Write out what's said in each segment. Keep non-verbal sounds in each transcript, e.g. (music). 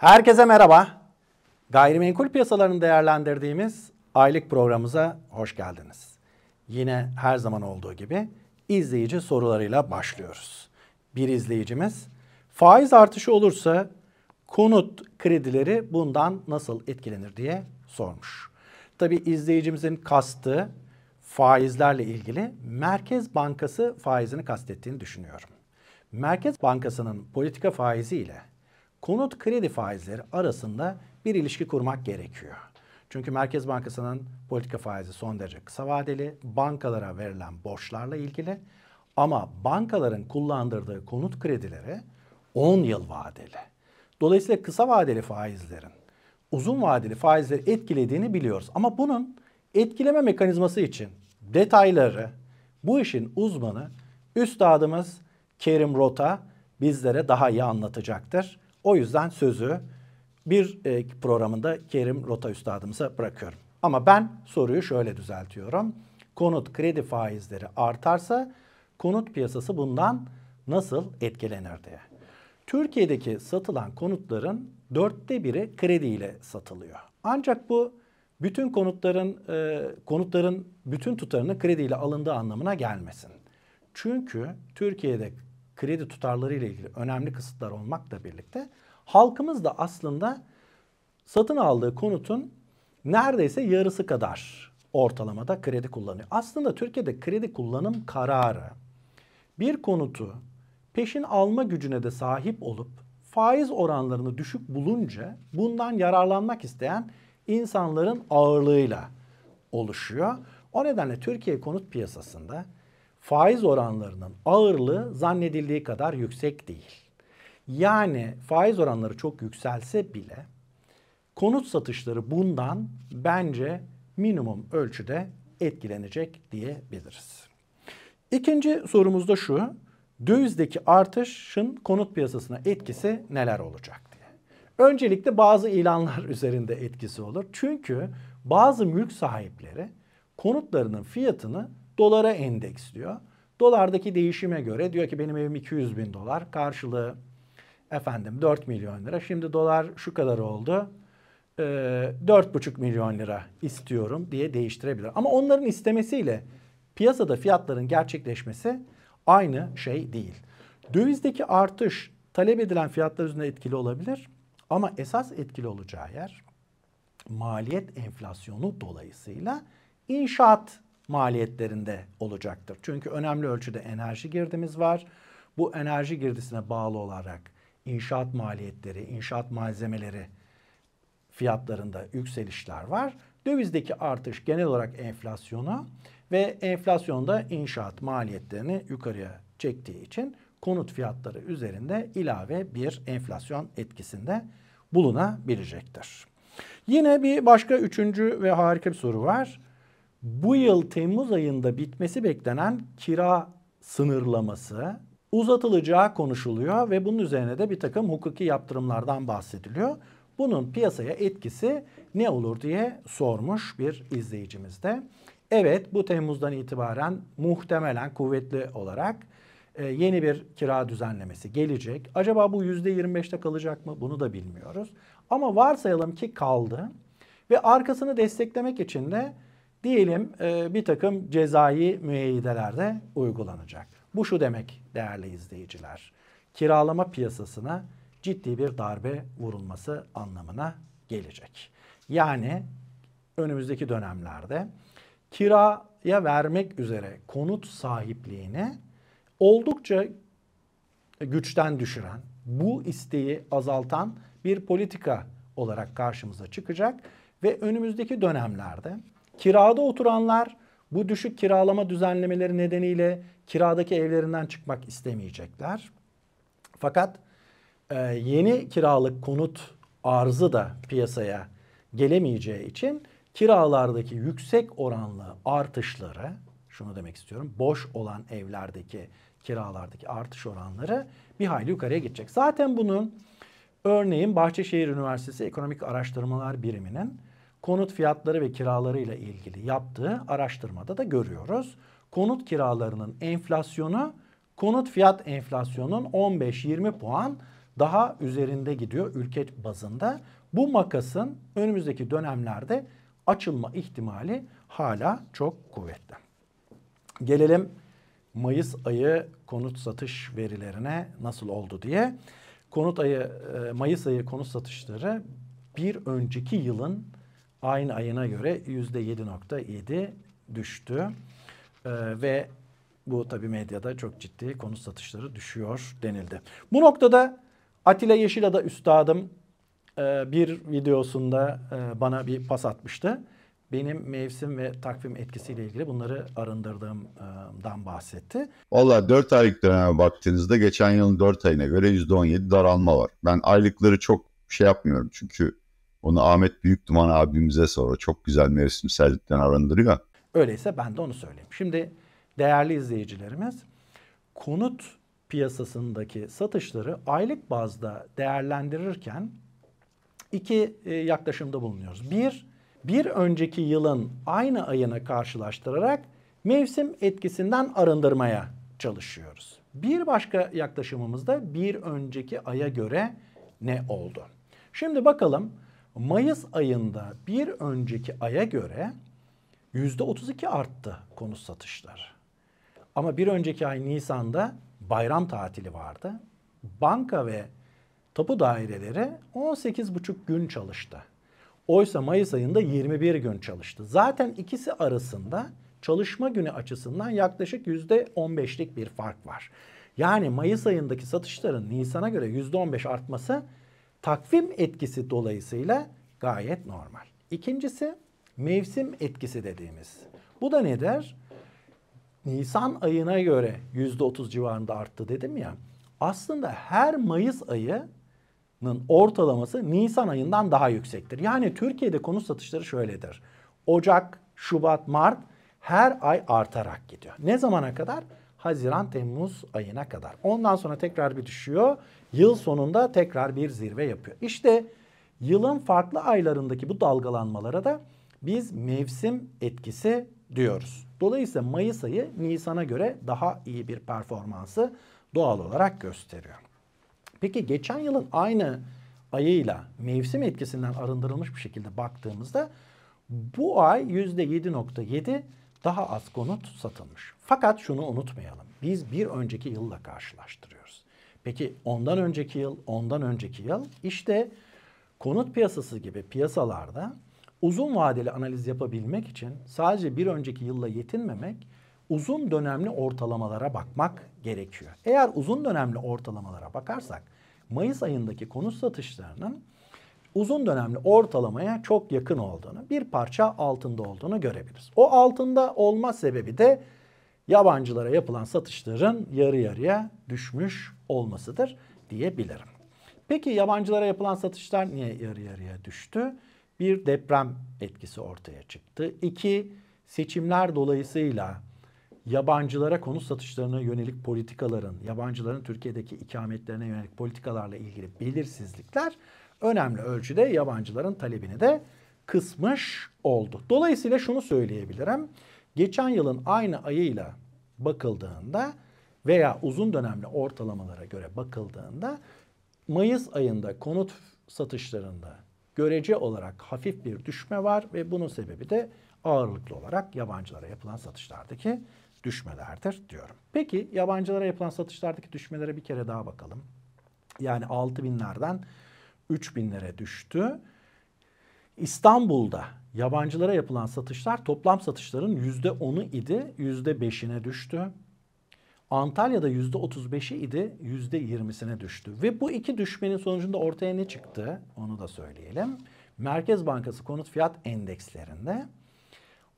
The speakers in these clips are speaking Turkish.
Herkese merhaba. Gayrimenkul piyasalarını değerlendirdiğimiz aylık programımıza hoş geldiniz. Yine her zaman olduğu gibi izleyici sorularıyla başlıyoruz. Bir izleyicimiz faiz artışı olursa konut kredileri bundan nasıl etkilenir diye sormuş. Tabi izleyicimizin kastı faizlerle ilgili Merkez Bankası faizini kastettiğini düşünüyorum. Merkez Bankası'nın politika faizi ile konut kredi faizleri arasında bir ilişki kurmak gerekiyor. Çünkü Merkez Bankası'nın politika faizi son derece kısa vadeli, bankalara verilen borçlarla ilgili ama bankaların kullandırdığı konut kredileri 10 yıl vadeli. Dolayısıyla kısa vadeli faizlerin uzun vadeli faizleri etkilediğini biliyoruz. Ama bunun etkileme mekanizması için detayları bu işin uzmanı üstadımız Kerim Rota bizlere daha iyi anlatacaktır. O yüzden sözü bir e, programında Kerim Rota üstadımıza bırakıyorum. Ama ben soruyu şöyle düzeltiyorum. Konut kredi faizleri artarsa konut piyasası bundan nasıl etkilenir diye. Türkiye'deki satılan konutların dörtte biri krediyle satılıyor. Ancak bu bütün konutların e, konutların bütün tutarını krediyle alındığı anlamına gelmesin. Çünkü Türkiye'de kredi tutarları ile ilgili önemli kısıtlar olmakla birlikte halkımız da aslında satın aldığı konutun neredeyse yarısı kadar ortalamada kredi kullanıyor. Aslında Türkiye'de kredi kullanım kararı bir konutu peşin alma gücüne de sahip olup faiz oranlarını düşük bulunca bundan yararlanmak isteyen insanların ağırlığıyla oluşuyor. O nedenle Türkiye konut piyasasında faiz oranlarının ağırlığı zannedildiği kadar yüksek değil. Yani faiz oranları çok yükselse bile konut satışları bundan bence minimum ölçüde etkilenecek diyebiliriz. İkinci sorumuz da şu. Dövizdeki artışın konut piyasasına etkisi neler olacak diye. Öncelikle bazı ilanlar (laughs) üzerinde etkisi olur. Çünkü bazı mülk sahipleri konutlarının fiyatını dolara endeksliyor. Dolardaki değişime göre diyor ki benim evim 200 bin dolar karşılığı efendim 4 milyon lira. Şimdi dolar şu kadar oldu. E, 4,5 milyon lira istiyorum diye değiştirebilir. Ama onların istemesiyle piyasada fiyatların gerçekleşmesi aynı şey değil. Dövizdeki artış talep edilen fiyatlar üzerinde etkili olabilir ama esas etkili olacağı yer maliyet enflasyonu dolayısıyla inşaat maliyetlerinde olacaktır. Çünkü önemli ölçüde enerji girdimiz var. Bu enerji girdisine bağlı olarak inşaat maliyetleri, inşaat malzemeleri fiyatlarında yükselişler var. Dövizdeki artış genel olarak enflasyona ve enflasyonda inşaat maliyetlerini yukarıya çektiği için konut fiyatları üzerinde ilave bir enflasyon etkisinde bulunabilecektir. Yine bir başka üçüncü ve harika bir soru var. Bu yıl Temmuz ayında bitmesi beklenen kira sınırlaması uzatılacağı konuşuluyor ve bunun üzerine de bir takım hukuki yaptırımlardan bahsediliyor. Bunun piyasaya etkisi ne olur diye sormuş bir izleyicimiz de. Evet bu Temmuz'dan itibaren muhtemelen kuvvetli olarak e, yeni bir kira düzenlemesi gelecek. Acaba bu %25'te kalacak mı? Bunu da bilmiyoruz. Ama varsayalım ki kaldı ve arkasını desteklemek için de diyelim e, bir takım cezai müeyyideler de uygulanacak. Bu şu demek değerli izleyiciler. Kiralama piyasasına ciddi bir darbe vurulması anlamına gelecek. Yani önümüzdeki dönemlerde kiraya vermek üzere konut sahipliğini oldukça güçten düşüren, bu isteği azaltan bir politika olarak karşımıza çıkacak ve önümüzdeki dönemlerde kirada oturanlar bu düşük kiralama düzenlemeleri nedeniyle kiradaki evlerinden çıkmak istemeyecekler. Fakat e, yeni kiralık konut arzı da piyasaya gelemeyeceği için kiralardaki yüksek oranlı artışları, şunu demek istiyorum, boş olan evlerdeki kiralardaki artış oranları bir hayli yukarıya gidecek. Zaten bunun örneğin Bahçeşehir Üniversitesi Ekonomik Araştırmalar Biriminin konut fiyatları ve kiraları ile ilgili yaptığı araştırmada da görüyoruz. Konut kiralarının enflasyonu konut fiyat enflasyonunun 15-20 puan daha üzerinde gidiyor ülke bazında. Bu makasın önümüzdeki dönemlerde açılma ihtimali hala çok kuvvetli. Gelelim Mayıs ayı konut satış verilerine nasıl oldu diye. Konut ayı e, Mayıs ayı konut satışları bir önceki yılın aynı ayına göre yüzde 7.7 düştü. Ee, ve bu tabi medyada çok ciddi konut satışları düşüyor denildi. Bu noktada Atilla Yeşilada üstadım e, bir videosunda e, bana bir pas atmıştı. Benim mevsim ve takvim etkisiyle ilgili bunları arındırdığımdan bahsetti. Valla 4 aylık döneme baktığınızda geçen yılın 4 ayına göre %17 daralma var. Ben aylıkları çok şey yapmıyorum çünkü onu Ahmet Büyük Duman abimize sonra çok güzel mevsimsellikten arındırıyor. Öyleyse ben de onu söyleyeyim. Şimdi değerli izleyicilerimiz konut piyasasındaki satışları aylık bazda değerlendirirken iki e, yaklaşımda bulunuyoruz. Bir, bir önceki yılın aynı ayına karşılaştırarak mevsim etkisinden arındırmaya çalışıyoruz. Bir başka yaklaşımımızda bir önceki aya göre ne oldu? Şimdi bakalım Mayıs ayında bir önceki aya göre yüzde 32 arttı konut satışları. Ama bir önceki ay Nisan'da bayram tatili vardı. Banka ve tapu daireleri 18,5 gün çalıştı. Oysa Mayıs ayında 21 gün çalıştı. Zaten ikisi arasında çalışma günü açısından yaklaşık %15'lik bir fark var. Yani Mayıs ayındaki satışların Nisan'a göre %15 artması takvim etkisi dolayısıyla gayet normal. İkincisi mevsim etkisi dediğimiz. Bu da nedir? Nisan ayına göre yüzde otuz civarında arttı dedim ya. Aslında her Mayıs ayının ortalaması Nisan ayından daha yüksektir. Yani Türkiye'de konut satışları şöyledir. Ocak, Şubat, Mart her ay artarak gidiyor. Ne zamana kadar? Haziran, Temmuz ayına kadar. Ondan sonra tekrar bir düşüyor. Yıl sonunda tekrar bir zirve yapıyor. İşte yılın farklı aylarındaki bu dalgalanmalara da biz mevsim etkisi diyoruz. Dolayısıyla Mayıs ayı Nisan'a göre daha iyi bir performansı doğal olarak gösteriyor. Peki geçen yılın aynı ayıyla mevsim etkisinden arındırılmış bir şekilde baktığımızda bu ay %7.7 daha az konut satılmış. Fakat şunu unutmayalım. Biz bir önceki yılla karşılaştırıyoruz. Peki ondan önceki yıl, ondan önceki yıl işte konut piyasası gibi piyasalarda uzun vadeli analiz yapabilmek için sadece bir önceki yılla yetinmemek, uzun dönemli ortalamalara bakmak gerekiyor. Eğer uzun dönemli ortalamalara bakarsak Mayıs ayındaki konut satışlarının uzun dönemli ortalamaya çok yakın olduğunu, bir parça altında olduğunu görebiliriz. O altında olma sebebi de yabancılara yapılan satışların yarı yarıya düşmüş olmasıdır diyebilirim. Peki yabancılara yapılan satışlar niye yarı yarıya düştü? Bir deprem etkisi ortaya çıktı. İki seçimler dolayısıyla yabancılara konut satışlarına yönelik politikaların, yabancıların Türkiye'deki ikametlerine yönelik politikalarla ilgili belirsizlikler önemli ölçüde yabancıların talebini de kısmış oldu. Dolayısıyla şunu söyleyebilirim. Geçen yılın aynı ayıyla bakıldığında veya uzun dönemli ortalamalara göre bakıldığında Mayıs ayında konut satışlarında görece olarak hafif bir düşme var ve bunun sebebi de ağırlıklı olarak yabancılara yapılan satışlardaki düşmelerdir diyorum. Peki yabancılara yapılan satışlardaki düşmelere bir kere daha bakalım. Yani 6 binlerden 3 binlere düştü. İstanbul'da yabancılara yapılan satışlar toplam satışların %10'u idi, %5'ine düştü. Antalya'da yüzde 35'i idi, yüzde 20'sine düştü. Ve bu iki düşmenin sonucunda ortaya ne çıktı? Onu da söyleyelim. Merkez Bankası konut fiyat endekslerinde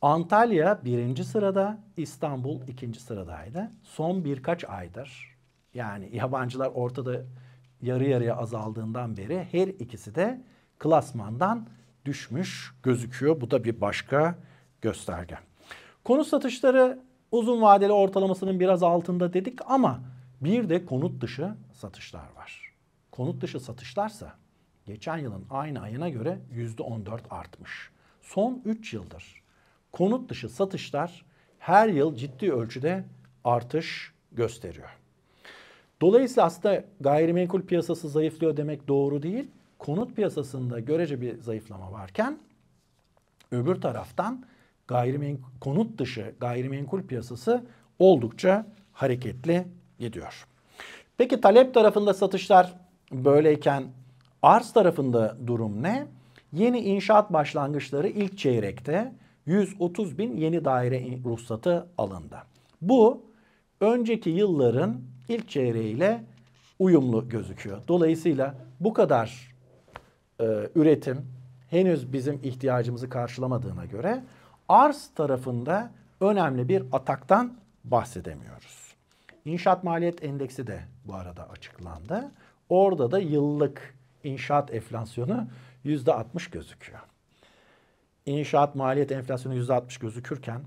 Antalya birinci sırada, İstanbul ikinci sıradaydı. Son birkaç aydır yani yabancılar ortada yarı yarıya azaldığından beri her ikisi de klasmandan düşmüş gözüküyor. Bu da bir başka gösterge. Konut satışları uzun vadeli ortalamasının biraz altında dedik ama bir de konut dışı satışlar var. Konut dışı satışlarsa geçen yılın aynı ayına göre %14 artmış. Son 3 yıldır konut dışı satışlar her yıl ciddi ölçüde artış gösteriyor. Dolayısıyla aslında gayrimenkul piyasası zayıflıyor demek doğru değil. Konut piyasasında görece bir zayıflama varken öbür taraftan gayrimenkul konut dışı gayrimenkul piyasası oldukça hareketli gidiyor. Peki talep tarafında satışlar böyleyken arz tarafında durum ne? Yeni inşaat başlangıçları ilk çeyrekte 130 bin yeni daire ruhsatı alındı. Bu önceki yılların ilk çeyreğiyle uyumlu gözüküyor. Dolayısıyla bu kadar e, üretim henüz bizim ihtiyacımızı karşılamadığına göre arz tarafında önemli bir ataktan bahsedemiyoruz. İnşaat maliyet endeksi de bu arada açıklandı. Orada da yıllık inşaat enflasyonu yüzde 60 gözüküyor. İnşaat maliyet enflasyonu yüzde 60 gözükürken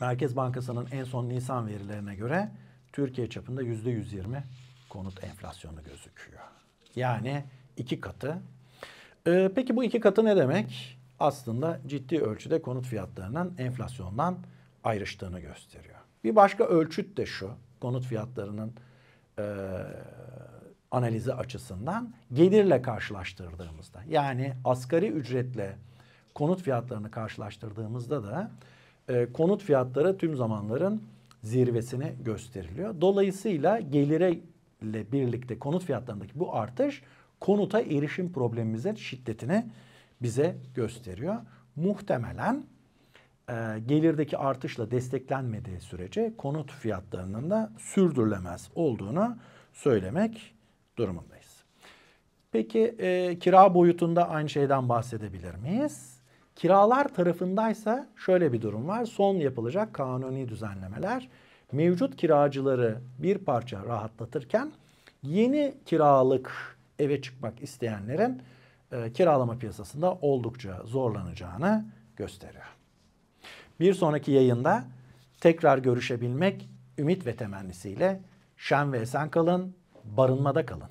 Merkez Bankası'nın en son Nisan verilerine göre Türkiye çapında yüzde 120 konut enflasyonu gözüküyor. Yani iki katı. Ee, peki bu iki katı ne demek? Aslında ciddi ölçüde konut fiyatlarının enflasyondan ayrıştığını gösteriyor. Bir başka ölçüt de şu, konut fiyatlarının e, analizi açısından gelirle karşılaştırdığımızda yani asgari ücretle konut fiyatlarını karşılaştırdığımızda da e, konut fiyatları tüm zamanların zirvesini gösteriliyor. Dolayısıyla gelire ile birlikte konut fiyatlarındaki bu artış konuta erişim problemimizin şiddetini bize gösteriyor. Muhtemelen e, gelirdeki artışla desteklenmediği sürece konut fiyatlarının da sürdürülemez olduğunu söylemek durumundayız. Peki e, kira boyutunda aynı şeyden bahsedebilir miyiz? Kiralar tarafındaysa şöyle bir durum var. Son yapılacak kanuni düzenlemeler mevcut kiracıları bir parça rahatlatırken yeni kiralık eve çıkmak isteyenlerin e, kiralama piyasasında oldukça zorlanacağını gösteriyor. Bir sonraki yayında tekrar görüşebilmek ümit ve temennisiyle şen ve esen kalın, barınmada kalın.